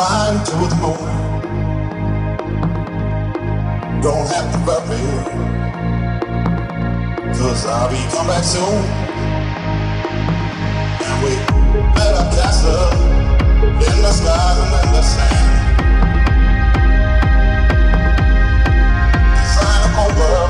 flying to the moon. Don't have to worry, cause I'll be coming back soon. And we met a castle in the sky and in the sand. Design a whole world.